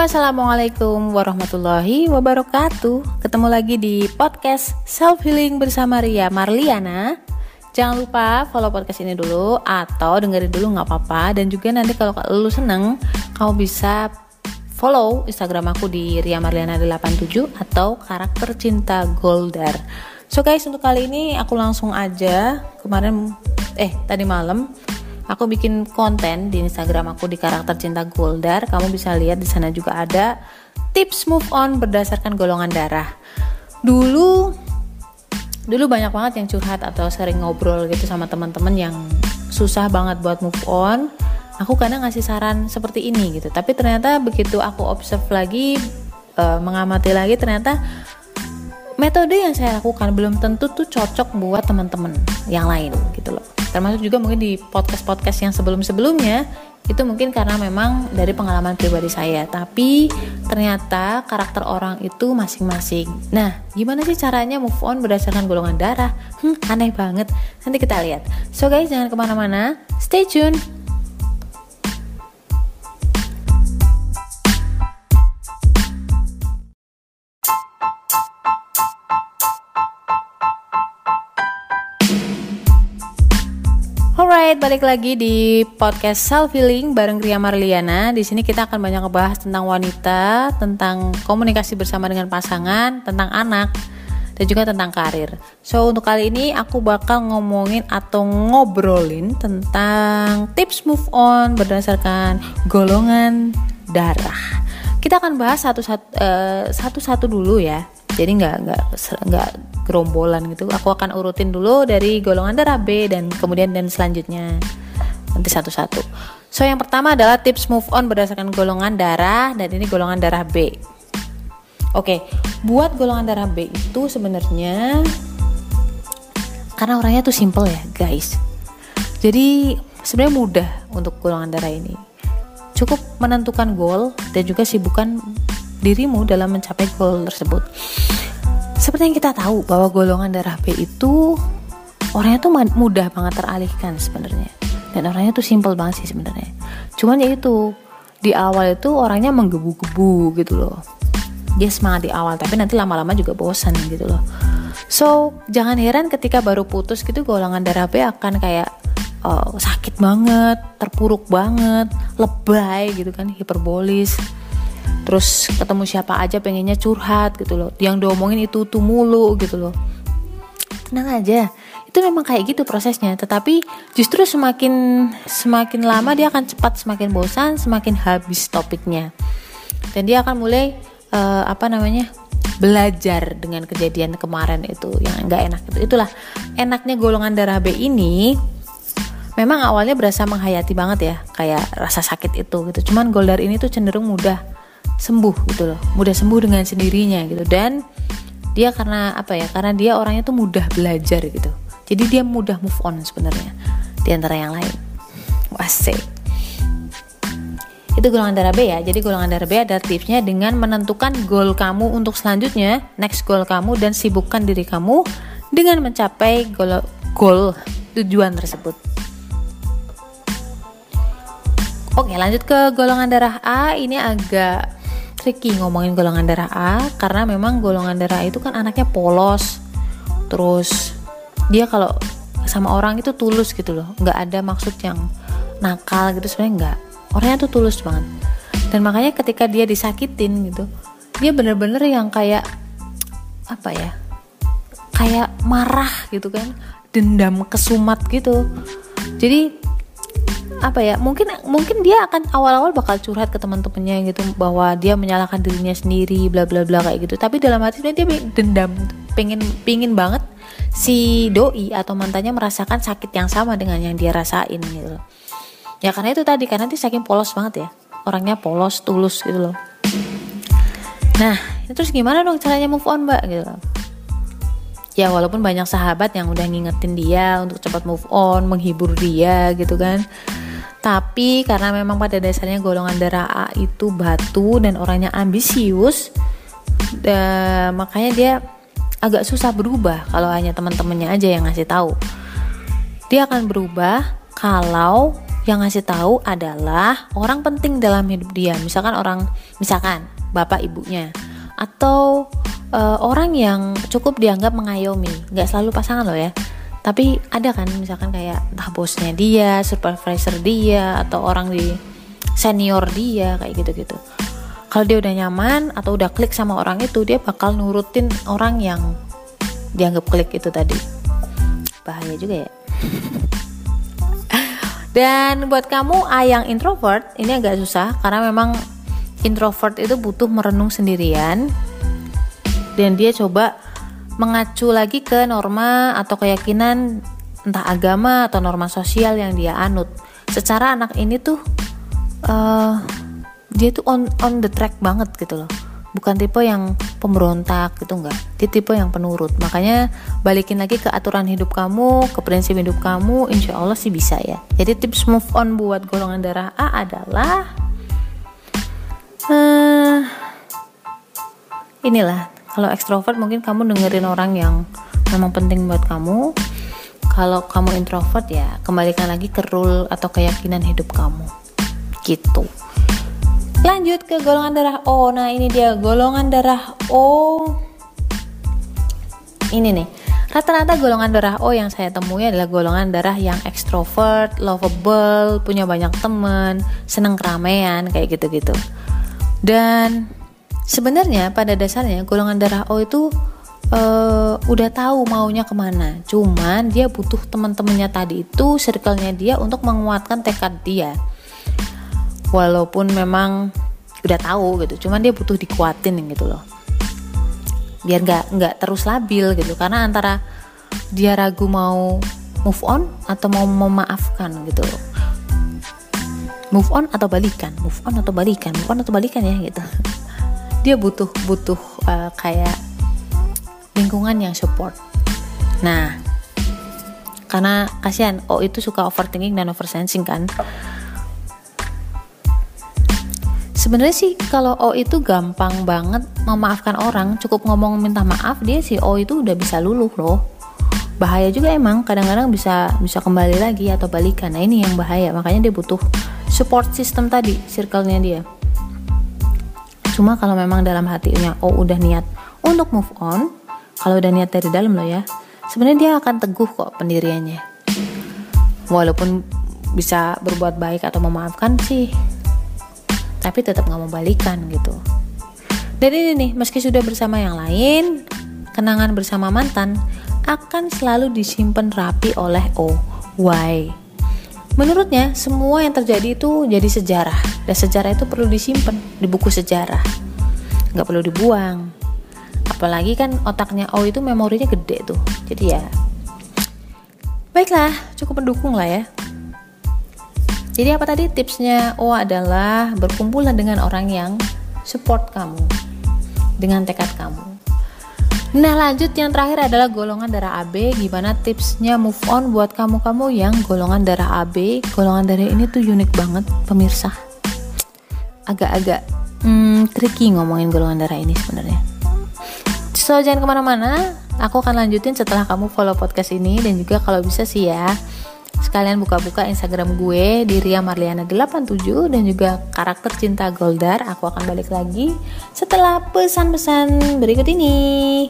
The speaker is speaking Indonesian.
assalamualaikum warahmatullahi wabarakatuh. Ketemu lagi di podcast Self Healing bersama Ria Marliana. Jangan lupa follow podcast ini dulu atau dengerin dulu nggak apa-apa. Dan juga nanti kalau lu seneng, kamu bisa follow Instagram aku di Ria Marliana 87 atau karakter cinta Goldar. So guys, untuk kali ini aku langsung aja kemarin eh tadi malam aku bikin konten di Instagram aku di karakter cinta Goldar. Kamu bisa lihat di sana juga ada tips move on berdasarkan golongan darah. Dulu dulu banyak banget yang curhat atau sering ngobrol gitu sama teman-teman yang susah banget buat move on. Aku kadang ngasih saran seperti ini gitu. Tapi ternyata begitu aku observe lagi uh, mengamati lagi ternyata metode yang saya lakukan belum tentu tuh cocok buat teman-teman yang lain gitu loh termasuk juga mungkin di podcast-podcast yang sebelum-sebelumnya itu mungkin karena memang dari pengalaman pribadi saya. Tapi ternyata karakter orang itu masing-masing. Nah gimana sih caranya move on berdasarkan golongan darah? Hmm, aneh banget. Nanti kita lihat. So guys jangan ke mana-mana. Stay tune Alright, balik lagi di podcast Self Healing bareng Ria Marliana. Di sini kita akan banyak ngebahas tentang wanita, tentang komunikasi bersama dengan pasangan, tentang anak, dan juga tentang karir. So, untuk kali ini aku bakal ngomongin atau ngobrolin tentang tips move on berdasarkan golongan darah. Kita akan bahas satu-satu uh, satu-satu dulu ya. Jadi nggak nggak nggak gerombolan gitu. Aku akan urutin dulu dari golongan darah B dan kemudian dan selanjutnya. Nanti satu-satu. So yang pertama adalah tips move on berdasarkan golongan darah dan ini golongan darah B. Oke buat golongan darah B itu sebenarnya karena orangnya tuh simple ya guys. Jadi sebenarnya mudah untuk golongan darah ini. Cukup menentukan goal dan juga sibukkan dirimu dalam mencapai goal tersebut seperti yang kita tahu bahwa golongan darah B itu orangnya tuh mudah banget teralihkan sebenarnya. Dan orangnya tuh simple banget sih sebenarnya. Cuman ya itu di awal itu orangnya menggebu-gebu gitu loh. Dia semangat di awal tapi nanti lama-lama juga bosan gitu loh. So, jangan heran ketika baru putus gitu golongan darah B akan kayak uh, sakit banget, terpuruk banget, lebay gitu kan, hiperbolis terus ketemu siapa aja pengennya curhat gitu loh. Yang diomongin itu tuh mulu gitu loh. Tenang aja itu memang kayak gitu prosesnya. Tetapi justru semakin semakin lama dia akan cepat semakin bosan semakin habis topiknya. Dan dia akan mulai uh, apa namanya belajar dengan kejadian kemarin itu yang enggak enak itu itulah enaknya golongan darah B ini memang awalnya berasa menghayati banget ya kayak rasa sakit itu gitu. Cuman goldar ini tuh cenderung mudah sembuh gitu loh. Mudah sembuh dengan sendirinya gitu. Dan dia karena apa ya? Karena dia orangnya tuh mudah belajar gitu. Jadi dia mudah move on sebenarnya di antara yang lain. Wasik itu golongan darah B ya. Jadi golongan darah B ada tipsnya dengan menentukan goal kamu untuk selanjutnya next goal kamu dan sibukkan diri kamu dengan mencapai goal, goal tujuan tersebut. Oke lanjut ke golongan darah A. Ini agak tricky ngomongin golongan darah A karena memang golongan darah itu kan anaknya polos. Terus dia kalau sama orang itu tulus gitu loh. Nggak ada maksud yang nakal gitu sebenarnya nggak. Orangnya tuh tulus banget. Dan makanya ketika dia disakitin gitu dia bener-bener yang kayak apa ya kayak marah gitu kan. Dendam kesumat gitu. Jadi apa ya mungkin mungkin dia akan awal-awal bakal curhat ke teman-temannya gitu bahwa dia menyalahkan dirinya sendiri bla bla bla kayak gitu. Tapi dalam hati dia dendam pengen pingin banget si doi atau mantannya merasakan sakit yang sama dengan yang dia rasain gitu. Ya karena itu tadi karena dia saking polos banget ya. Orangnya polos tulus gitu loh. Nah terus gimana dong caranya move on mbak? Gitu loh. Ya walaupun banyak sahabat yang udah ngingetin dia untuk cepat move on menghibur dia gitu kan tapi karena memang pada dasarnya golongan darah A itu batu dan orangnya ambisius, da, makanya dia agak susah berubah kalau hanya teman-temannya aja yang ngasih tahu. Dia akan berubah kalau yang ngasih tahu adalah orang penting dalam hidup dia. Misalkan orang misalkan bapak ibunya. Atau uh, orang yang cukup dianggap mengayomi. Nggak selalu pasangan loh ya tapi ada kan misalkan kayak entah bosnya dia supervisor dia atau orang di senior dia kayak gitu-gitu. Kalau dia udah nyaman atau udah klik sama orang itu dia bakal nurutin orang yang dianggap klik itu tadi. Bahaya juga ya. Dan buat kamu A yang introvert, ini agak susah karena memang introvert itu butuh merenung sendirian. Dan dia coba mengacu lagi ke norma atau keyakinan entah agama atau norma sosial yang dia anut. Secara anak ini tuh uh, dia tuh on on the track banget gitu loh. Bukan tipe yang pemberontak gitu enggak. Dia tipe yang penurut. Makanya balikin lagi ke aturan hidup kamu ke prinsip hidup kamu insya Allah sih bisa ya. Jadi tips move on buat golongan darah A adalah uh, inilah kalau ekstrovert mungkin kamu dengerin orang yang memang penting buat kamu kalau kamu introvert ya kembalikan lagi ke rule atau keyakinan hidup kamu gitu Lanjut ke golongan darah O. Nah, ini dia golongan darah O. Ini nih. Rata-rata golongan darah O yang saya temui adalah golongan darah yang ekstrovert, lovable, punya banyak teman, seneng keramaian kayak gitu-gitu. Dan sebenarnya pada dasarnya golongan darah O itu uh, udah tahu maunya ke mana. Cuman dia butuh teman-temannya tadi itu, circle-nya dia untuk menguatkan tekad dia. Walaupun memang udah tahu gitu cuman dia butuh dikuatin gitu loh. Biar nggak nggak terus labil gitu. Karena antara dia ragu mau move on atau mau memaafkan gitu. Move on atau balikan? Move on atau balikan? Move on atau balikan ya gitu dia butuh butuh uh, kayak lingkungan yang support. Nah karena kasihan oh itu suka overthinking dan oversensing kan. Sebenarnya sih kalau O itu gampang banget memaafkan orang cukup ngomong minta maaf dia si O itu udah bisa luluh loh bahaya juga emang kadang-kadang bisa bisa kembali lagi atau balikan. Nah ini yang bahaya makanya dia butuh support system tadi circle-nya dia cuma kalau memang dalam hatinya O udah niat untuk move on kalau udah niat dari dalam loh ya sebenarnya dia akan teguh kok pendiriannya. Walaupun bisa berbuat baik atau memaafkan sih tapi tetap nggak mau balikan gitu. Dan ini nih meski sudah bersama yang lain kenangan bersama mantan akan selalu disimpan rapi oleh O why menurutnya semua yang terjadi itu jadi sejarah dan sejarah itu perlu disimpan di buku sejarah nggak perlu dibuang apalagi kan otaknya O itu memorinya gede tuh jadi ya baiklah cukup mendukung lah ya jadi apa tadi tipsnya? Oh adalah berkumpullah dengan orang yang support kamu dengan tekad kamu. Nah lanjut yang terakhir adalah golongan darah AB Gimana tipsnya move on buat kamu-kamu yang golongan darah AB Golongan darah ini tuh unik banget pemirsa. Agak-agak hmm, tricky ngomongin golongan darah ini sebenarnya. So jangan ke mana-mana. Aku akan lanjutin setelah kamu follow podcast ini. Dan juga kalau bisa sih ya Sekalian buka-buka Instagram gue di Ria Marliana 87 dan juga karakter cinta Goldar. Aku akan balik lagi setelah pesan-pesan berikut ini.